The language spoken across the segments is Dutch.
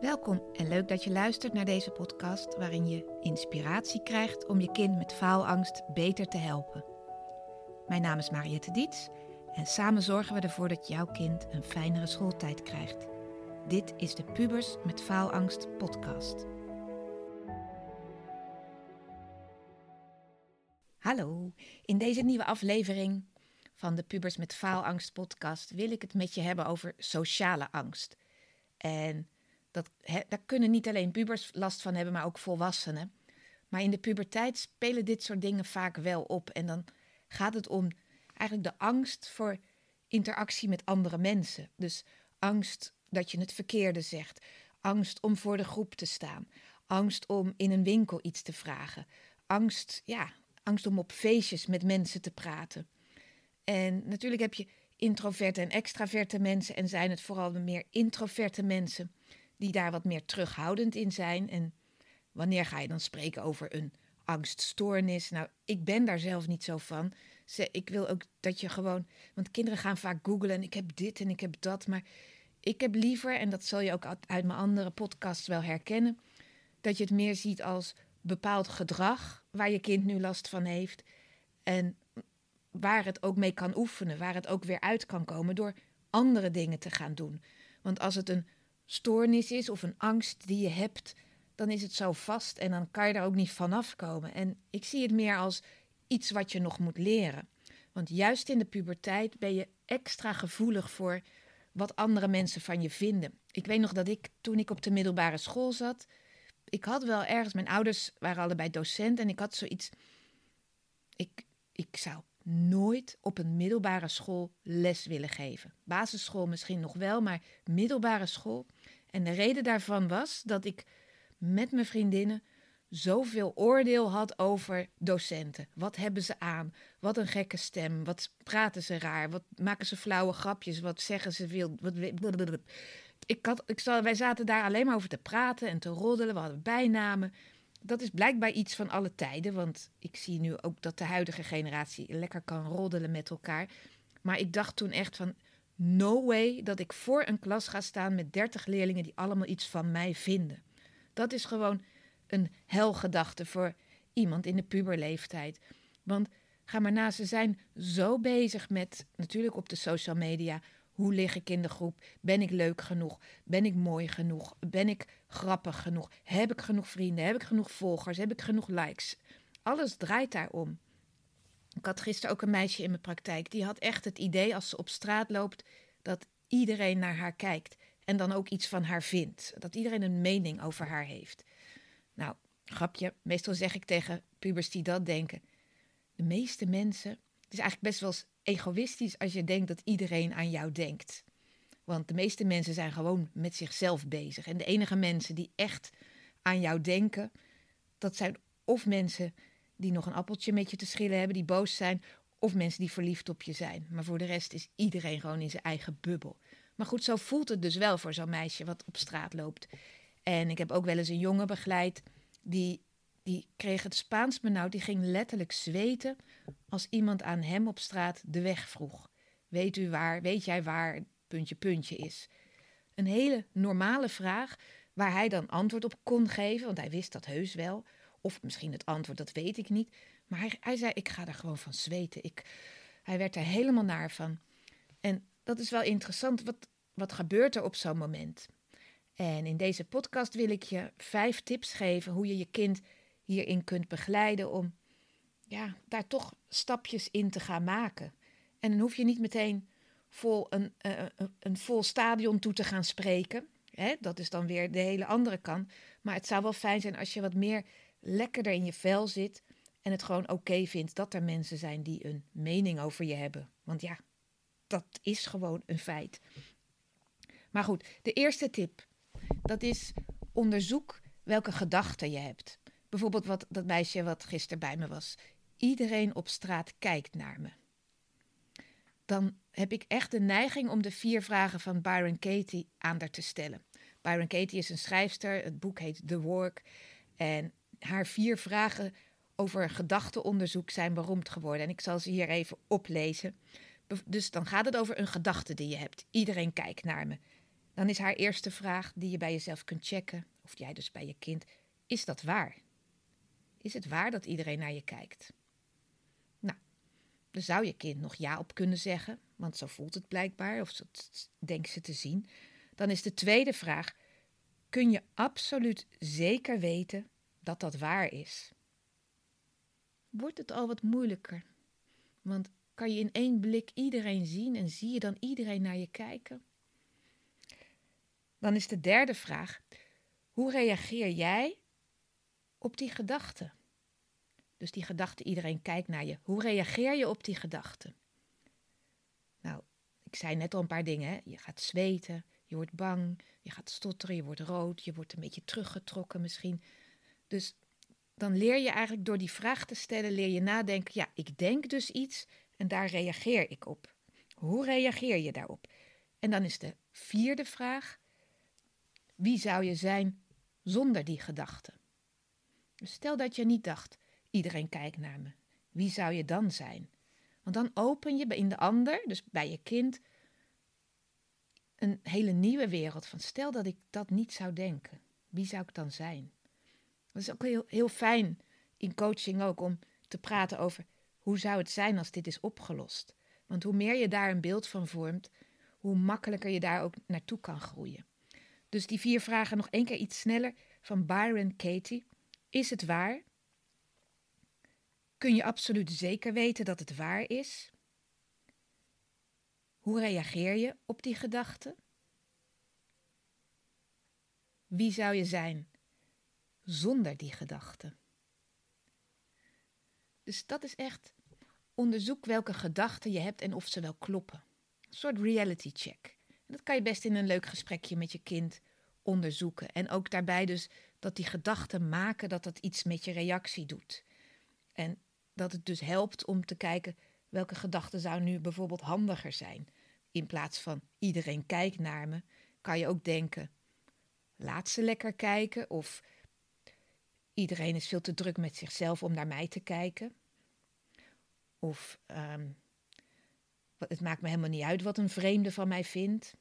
Welkom en leuk dat je luistert naar deze podcast waarin je inspiratie krijgt om je kind met faalangst beter te helpen. Mijn naam is Mariette Diets en samen zorgen we ervoor dat jouw kind een fijnere schooltijd krijgt. Dit is de Pubers met Faalangst podcast. Hallo, in deze nieuwe aflevering van de Pubers met Faalangst podcast wil ik het met je hebben over sociale angst. En dat, daar kunnen niet alleen pubers last van hebben, maar ook volwassenen. Maar in de puberteit spelen dit soort dingen vaak wel op. En dan gaat het om eigenlijk de angst voor interactie met andere mensen. Dus angst dat je het verkeerde zegt. Angst om voor de groep te staan. Angst om in een winkel iets te vragen. Angst, ja, angst om op feestjes met mensen te praten. En natuurlijk heb je introverte en extraverte mensen en zijn het vooral de meer introverte mensen die daar wat meer terughoudend in zijn. En wanneer ga je dan spreken over een angststoornis? Nou, ik ben daar zelf niet zo van. Ik wil ook dat je gewoon. Want kinderen gaan vaak googlen en ik heb dit en ik heb dat. Maar ik heb liever, en dat zal je ook uit mijn andere podcasts wel herkennen, dat je het meer ziet als bepaald gedrag waar je kind nu last van heeft. En waar het ook mee kan oefenen, waar het ook weer uit kan komen door andere dingen te gaan doen. Want als het een stoornis is of een angst die je hebt, dan is het zo vast en dan kan je daar ook niet vanaf komen. En ik zie het meer als iets wat je nog moet leren. Want juist in de puberteit ben je extra gevoelig voor wat andere mensen van je vinden. Ik weet nog dat ik toen ik op de middelbare school zat, ik had wel ergens, mijn ouders waren allebei docent en ik had zoiets. Ik, ik zou nooit op een middelbare school les willen geven. Basisschool misschien nog wel, maar middelbare school. En de reden daarvan was dat ik met mijn vriendinnen zoveel oordeel had over docenten. Wat hebben ze aan? Wat een gekke stem. Wat praten ze raar? Wat maken ze flauwe grapjes? Wat zeggen ze veel? Ik ik, wij zaten daar alleen maar over te praten en te roddelen. We hadden bijnamen dat is blijkbaar iets van alle tijden. Want ik zie nu ook dat de huidige generatie lekker kan roddelen met elkaar. Maar ik dacht toen echt van. No way dat ik voor een klas ga staan met 30 leerlingen die allemaal iets van mij vinden. Dat is gewoon een helgedachte voor iemand in de puberleeftijd. Want ga maar na, ze zijn zo bezig met, natuurlijk op de social media, hoe lig ik in de groep? Ben ik leuk genoeg? Ben ik mooi genoeg? Ben ik grappig genoeg? Heb ik genoeg vrienden? Heb ik genoeg volgers? Heb ik genoeg likes? Alles draait daarom. Ik had gisteren ook een meisje in mijn praktijk. Die had echt het idee als ze op straat loopt dat iedereen naar haar kijkt. En dan ook iets van haar vindt. Dat iedereen een mening over haar heeft. Nou, grapje. Meestal zeg ik tegen pubers die dat denken. De meeste mensen. Het is eigenlijk best wel egoïstisch als je denkt dat iedereen aan jou denkt. Want de meeste mensen zijn gewoon met zichzelf bezig. En de enige mensen die echt aan jou denken, dat zijn of mensen die nog een appeltje met je te schillen hebben, die boos zijn, of mensen die verliefd op je zijn. Maar voor de rest is iedereen gewoon in zijn eigen bubbel. Maar goed, zo voelt het dus wel voor zo'n meisje wat op straat loopt. En ik heb ook wel eens een jongen begeleid die die kreeg het Spaans benauwd. Die ging letterlijk zweten als iemand aan hem op straat de weg vroeg. Weet u waar, weet jij waar puntje puntje is? Een hele normale vraag waar hij dan antwoord op kon geven, want hij wist dat heus wel. Of misschien het antwoord, dat weet ik niet. Maar hij, hij zei, ik ga er gewoon van zweten. Ik, hij werd er helemaal naar van. En dat is wel interessant. Wat, wat gebeurt er op zo'n moment? En in deze podcast wil ik je vijf tips geven hoe je je kind hierin kunt begeleiden om ja, daar toch stapjes in te gaan maken. En dan hoef je niet meteen vol een, uh, een vol stadion toe te gaan spreken. Hè? Dat is dan weer de hele andere kant. Maar het zou wel fijn zijn als je wat meer lekkerder in je vel zit. En het gewoon oké vindt dat er mensen zijn die een mening over je hebben. Want ja, dat is gewoon een feit. Maar goed, de eerste tip. Dat is onderzoek welke gedachten je hebt. Bijvoorbeeld wat, dat meisje wat gisteren bij me was. Iedereen op straat kijkt naar me. Dan heb ik echt de neiging om de vier vragen van Byron Katie aan haar te stellen. Byron Katie is een schrijfster. Het boek heet The Work. En haar vier vragen over gedachtenonderzoek zijn beroemd geworden. En ik zal ze hier even oplezen. Dus dan gaat het over een gedachte die je hebt. Iedereen kijkt naar me. dan is haar eerste vraag die je bij jezelf kunt checken, of jij dus bij je kind, is dat waar? Is het waar dat iedereen naar je kijkt? Nou, dan zou je kind nog ja op kunnen zeggen, want zo voelt het blijkbaar, of dat denkt ze te zien. Dan is de tweede vraag: kun je absoluut zeker weten dat dat waar is? Wordt het al wat moeilijker? Want kan je in één blik iedereen zien en zie je dan iedereen naar je kijken? Dan is de derde vraag: hoe reageer jij op die gedachte? Dus die gedachte, iedereen kijkt naar je. Hoe reageer je op die gedachte? Nou, ik zei net al een paar dingen. Hè? Je gaat zweten, je wordt bang, je gaat stotteren, je wordt rood, je wordt een beetje teruggetrokken misschien. Dus dan leer je eigenlijk door die vraag te stellen, leer je nadenken. Ja, ik denk dus iets en daar reageer ik op. Hoe reageer je daarop? En dan is de vierde vraag: wie zou je zijn zonder die gedachte? Dus stel dat je niet dacht: iedereen kijkt naar me. Wie zou je dan zijn? Want dan open je in de ander, dus bij je kind, een hele nieuwe wereld. Van stel dat ik dat niet zou denken. Wie zou ik dan zijn? Dat is ook heel, heel fijn in coaching ook om te praten over hoe zou het zijn als dit is opgelost. Want hoe meer je daar een beeld van vormt, hoe makkelijker je daar ook naartoe kan groeien. Dus die vier vragen nog één keer iets sneller van Byron Katie. Is het waar? Kun je absoluut zeker weten dat het waar is? Hoe reageer je op die gedachte? Wie zou je zijn zonder die gedachte? Dus dat is echt onderzoek welke gedachten je hebt en of ze wel kloppen. Een soort reality check. En dat kan je best in een leuk gesprekje met je kind onderzoeken. En ook daarbij dus dat die gedachten maken dat dat iets met je reactie doet. En dat het dus helpt om te kijken welke gedachten zou nu bijvoorbeeld handiger zijn. In plaats van iedereen kijkt naar me, kan je ook denken: laat ze lekker kijken. Of iedereen is veel te druk met zichzelf om naar mij te kijken. Of um, het maakt me helemaal niet uit wat een vreemde van mij vindt.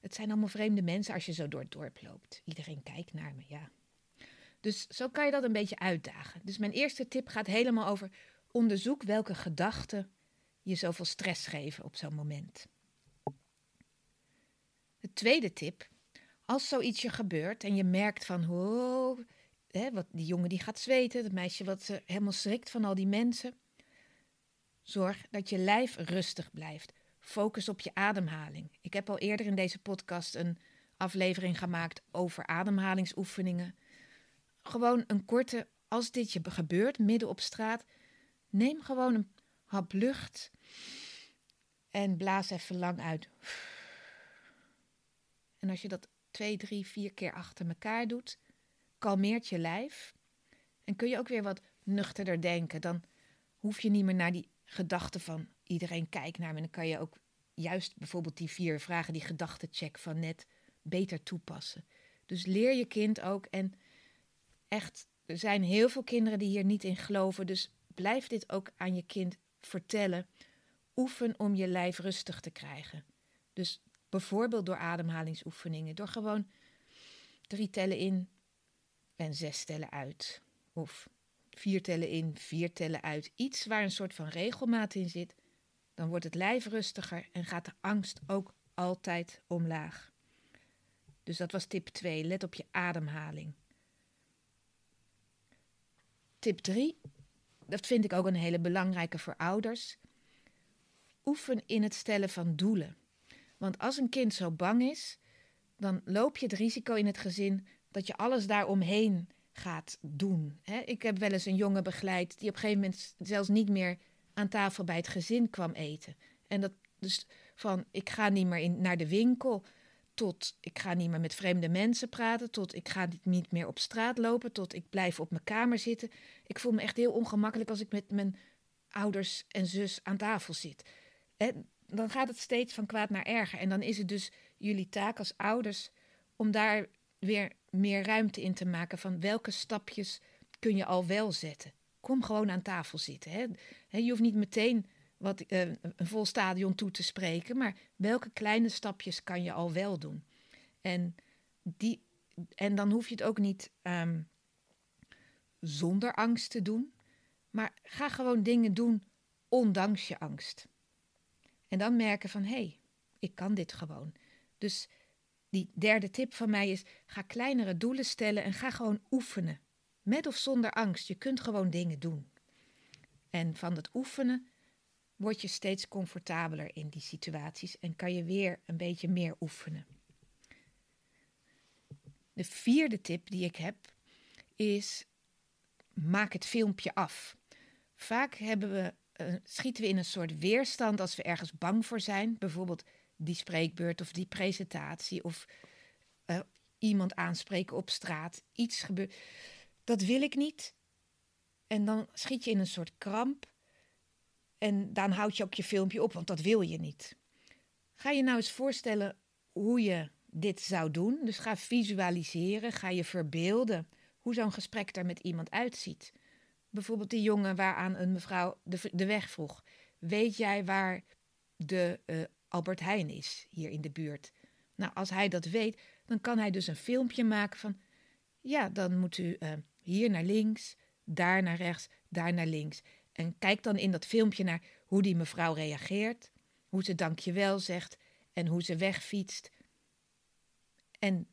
Het zijn allemaal vreemde mensen als je zo door het dorp loopt. Iedereen kijkt naar me, ja. Dus zo kan je dat een beetje uitdagen. Dus mijn eerste tip gaat helemaal over onderzoek welke gedachten je zoveel stress geven op zo'n moment. De tweede tip, als zoiets je gebeurt en je merkt van, oh, hè, wat, die jongen die gaat zweten, dat meisje wat ze helemaal schrikt van al die mensen. Zorg dat je lijf rustig blijft. Focus op je ademhaling. Ik heb al eerder in deze podcast een aflevering gemaakt over ademhalingsoefeningen. Gewoon een korte, als dit je gebeurt midden op straat, neem gewoon een hap lucht en blaas even lang uit. En als je dat twee, drie, vier keer achter elkaar doet, kalmeert je lijf. En kun je ook weer wat nuchterder denken. Dan hoef je niet meer naar die gedachten van iedereen kijkt naar me. En dan kan je ook juist bijvoorbeeld die vier vragen, die gedachtencheck van net, beter toepassen. Dus leer je kind ook. En echt, er zijn heel veel kinderen die hier niet in geloven. Dus blijf dit ook aan je kind vertellen. Oefen om je lijf rustig te krijgen. Dus bijvoorbeeld door ademhalingsoefeningen. Door gewoon drie tellen in en zes tellen uit. Of vier tellen in, vier tellen uit. Iets waar een soort van regelmaat in zit. Dan wordt het lijf rustiger en gaat de angst ook altijd omlaag. Dus dat was tip 2. Let op je ademhaling. Tip 3. Dat vind ik ook een hele belangrijke voor ouders. Oefen in het stellen van doelen. Want als een kind zo bang is, dan loop je het risico in het gezin dat je alles daaromheen gaat doen. Ik heb wel eens een jongen begeleid die op een gegeven moment zelfs niet meer aan tafel bij het gezin kwam eten. En dat dus van ik ga niet meer in, naar de winkel, tot ik ga niet meer met vreemde mensen praten, tot ik ga niet meer op straat lopen, tot ik blijf op mijn kamer zitten. Ik voel me echt heel ongemakkelijk als ik met mijn ouders en zus aan tafel zit. Dan gaat het steeds van kwaad naar erger. En dan is het dus jullie taak als ouders om daar weer meer ruimte in te maken van welke stapjes kun je al wel zetten. Kom gewoon aan tafel zitten. Hè. Je hoeft niet meteen wat, uh, een vol stadion toe te spreken, maar welke kleine stapjes kan je al wel doen? En, die, en dan hoef je het ook niet ehm, zonder angst te doen. Maar ga gewoon dingen doen ondanks je angst. En dan merken van hé, hey, ik kan dit gewoon. Dus die derde tip van mij is: ga kleinere doelen stellen en ga gewoon oefenen. Met of zonder angst. Je kunt gewoon dingen doen. En van het oefenen word je steeds comfortabeler in die situaties en kan je weer een beetje meer oefenen. De vierde tip die ik heb is: maak het filmpje af. Vaak hebben we, uh, schieten we in een soort weerstand als we ergens bang voor zijn. Bijvoorbeeld die spreekbeurt of die presentatie of uh, iemand aanspreken op straat. Iets gebeurt. Dat wil ik niet. En dan schiet je in een soort kramp. En dan houd je ook je filmpje op, want dat wil je niet. Ga je nou eens voorstellen hoe je dit zou doen. Dus ga visualiseren, ga je verbeelden hoe zo'n gesprek er met iemand uitziet. Bijvoorbeeld die jongen waaraan een mevrouw de, de weg vroeg. Weet jij waar de uh, Albert Heijn is hier in de buurt? Nou, als hij dat weet, dan kan hij dus een filmpje maken van... Ja, dan moet u uh, hier naar links, daar naar rechts, daar naar links. En kijk dan in dat filmpje naar hoe die mevrouw reageert, hoe ze dankjewel zegt en hoe ze wegfietst. En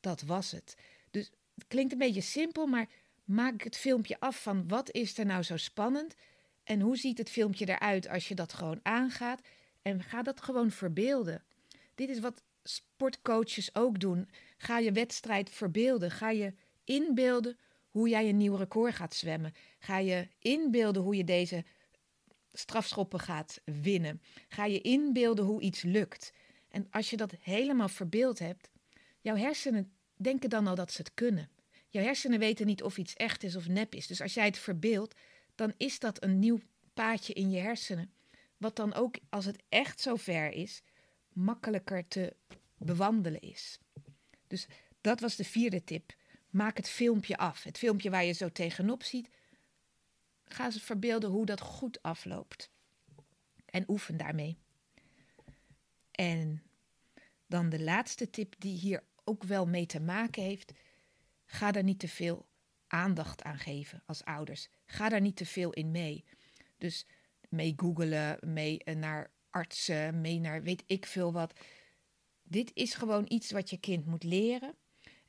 dat was het. Dus het klinkt een beetje simpel, maar maak het filmpje af van wat is er nou zo spannend en hoe ziet het filmpje eruit als je dat gewoon aangaat en ga dat gewoon verbeelden. Dit is wat sportcoaches ook doen. Ga je wedstrijd verbeelden. Ga je inbeelden hoe jij een nieuw record gaat zwemmen. Ga je inbeelden hoe je deze strafschoppen gaat winnen. Ga je inbeelden hoe iets lukt. En als je dat helemaal verbeeld hebt, jouw hersenen denken dan al dat ze het kunnen. Jouw hersenen weten niet of iets echt is of nep is. Dus als jij het verbeeldt, dan is dat een nieuw paadje in je hersenen. Wat dan ook, als het echt zover is, makkelijker te bewandelen is. Dus dat was de vierde tip. Maak het filmpje af. Het filmpje waar je zo tegenop ziet. Ga ze verbeelden hoe dat goed afloopt. En oefen daarmee. En dan de laatste tip die hier ook wel mee te maken heeft. Ga daar niet te veel aandacht aan geven als ouders. Ga daar niet te veel in mee. Dus mee googelen, mee naar artsen, mee naar weet ik veel wat. Dit is gewoon iets wat je kind moet leren.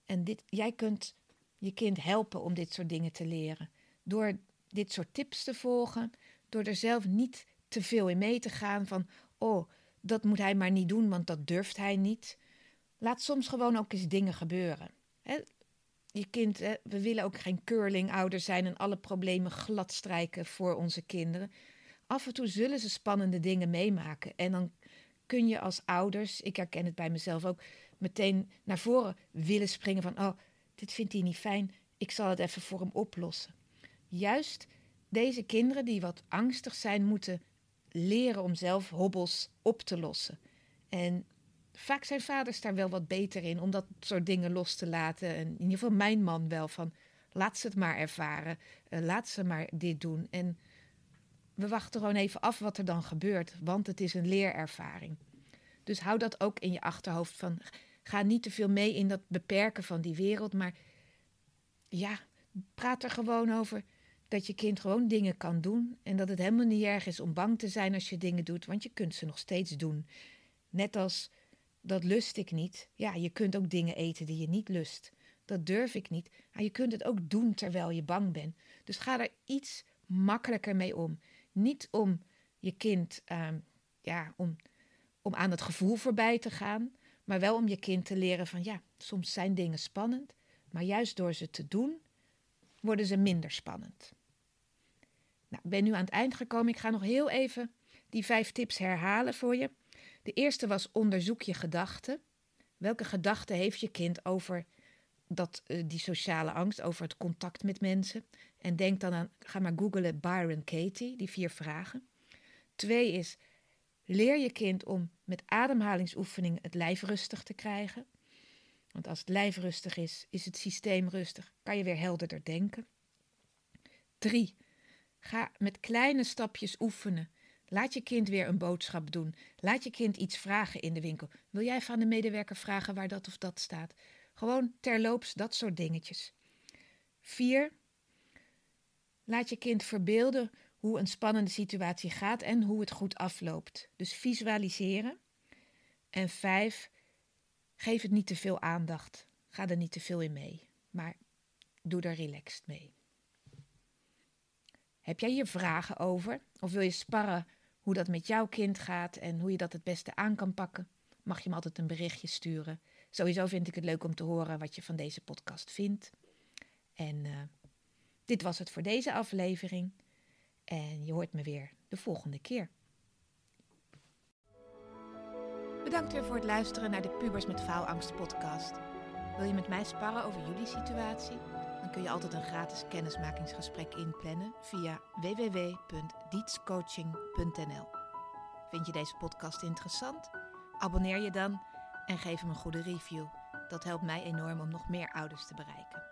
En dit, jij kunt je kind helpen om dit soort dingen te leren. Door dit soort tips te volgen, door er zelf niet te veel in mee te gaan van, oh, dat moet hij maar niet doen, want dat durft hij niet. Laat soms gewoon ook eens dingen gebeuren. je kind, we willen ook geen curling-ouders zijn en alle problemen gladstrijken voor onze kinderen. Af en toe zullen ze spannende dingen meemaken. En dan kun je als ouders, ik herken het bij mezelf ook, meteen naar voren willen springen van, oh, dit vindt hij niet fijn, ik zal het even voor hem oplossen. Juist deze kinderen die wat angstig zijn, moeten leren om zelf hobbels op te lossen. En vaak zijn vaders daar wel wat beter in om dat soort dingen los te laten. En in ieder geval mijn man wel van laat ze het maar ervaren, uh, laat ze maar dit doen. En we wachten gewoon even af wat er dan gebeurt, want het is een leerervaring. Dus hou dat ook in je achterhoofd van ga niet te veel mee in dat beperken van die wereld, maar ja, praat er gewoon over dat je kind gewoon dingen kan doen en dat het helemaal niet erg is om bang te zijn als je dingen doet, want je kunt ze nog steeds doen. Net als dat lust ik niet. Ja, je kunt ook dingen eten die je niet lust. Dat durf ik niet. Maar je kunt het ook doen terwijl je bang bent. Dus ga er iets makkelijker mee om. Niet om je kind, uh, ja, om, om aan het gevoel voorbij te gaan, maar wel om je kind te leren van ja, soms zijn dingen spannend, maar juist door ze te doen, worden ze minder spannend. Nou, ik ben nu aan het eind gekomen. Ik ga nog heel even die vijf tips herhalen voor je. De eerste was onderzoek je gedachten. Welke gedachten heeft je kind over dat, uh, die sociale angst, over het contact met mensen? En denk dan aan, ga maar googlen Byron Katie, die vier vragen. Twee is, leer je kind om met ademhalingsoefeningen het lijf rustig te krijgen. Want als het lijf rustig is, is het systeem rustig, kan je weer helderder denken. Drie, ga met kleine stapjes oefenen Laat je kind weer een boodschap doen. Laat je kind iets vragen in de winkel. Wil jij van de medewerker vragen waar dat of dat staat? Gewoon terloops, dat soort dingetjes. 4. Laat je kind verbeelden hoe een spannende situatie gaat en hoe het goed afloopt. Dus visualiseren. En 5. Geef het niet te veel aandacht. Ga er niet te veel in mee. Maar doe er relaxed mee. Heb jij hier vragen over? Of wil je sparren hoe dat met jouw kind gaat en hoe je dat het beste aan kan pakken? Mag je me altijd een berichtje sturen. Sowieso vind ik het leuk om te horen wat je van deze podcast vindt. En uh, dit was het voor deze aflevering. En je hoort me weer de volgende keer. Bedankt weer voor het luisteren naar de Pubers met Faalangst podcast. Wil je met mij sparren over jullie situatie? Dan kun je altijd een gratis kennismakingsgesprek inplannen via www.dietscoaching.nl. Vind je deze podcast interessant? Abonneer je dan en geef hem een goede review. Dat helpt mij enorm om nog meer ouders te bereiken.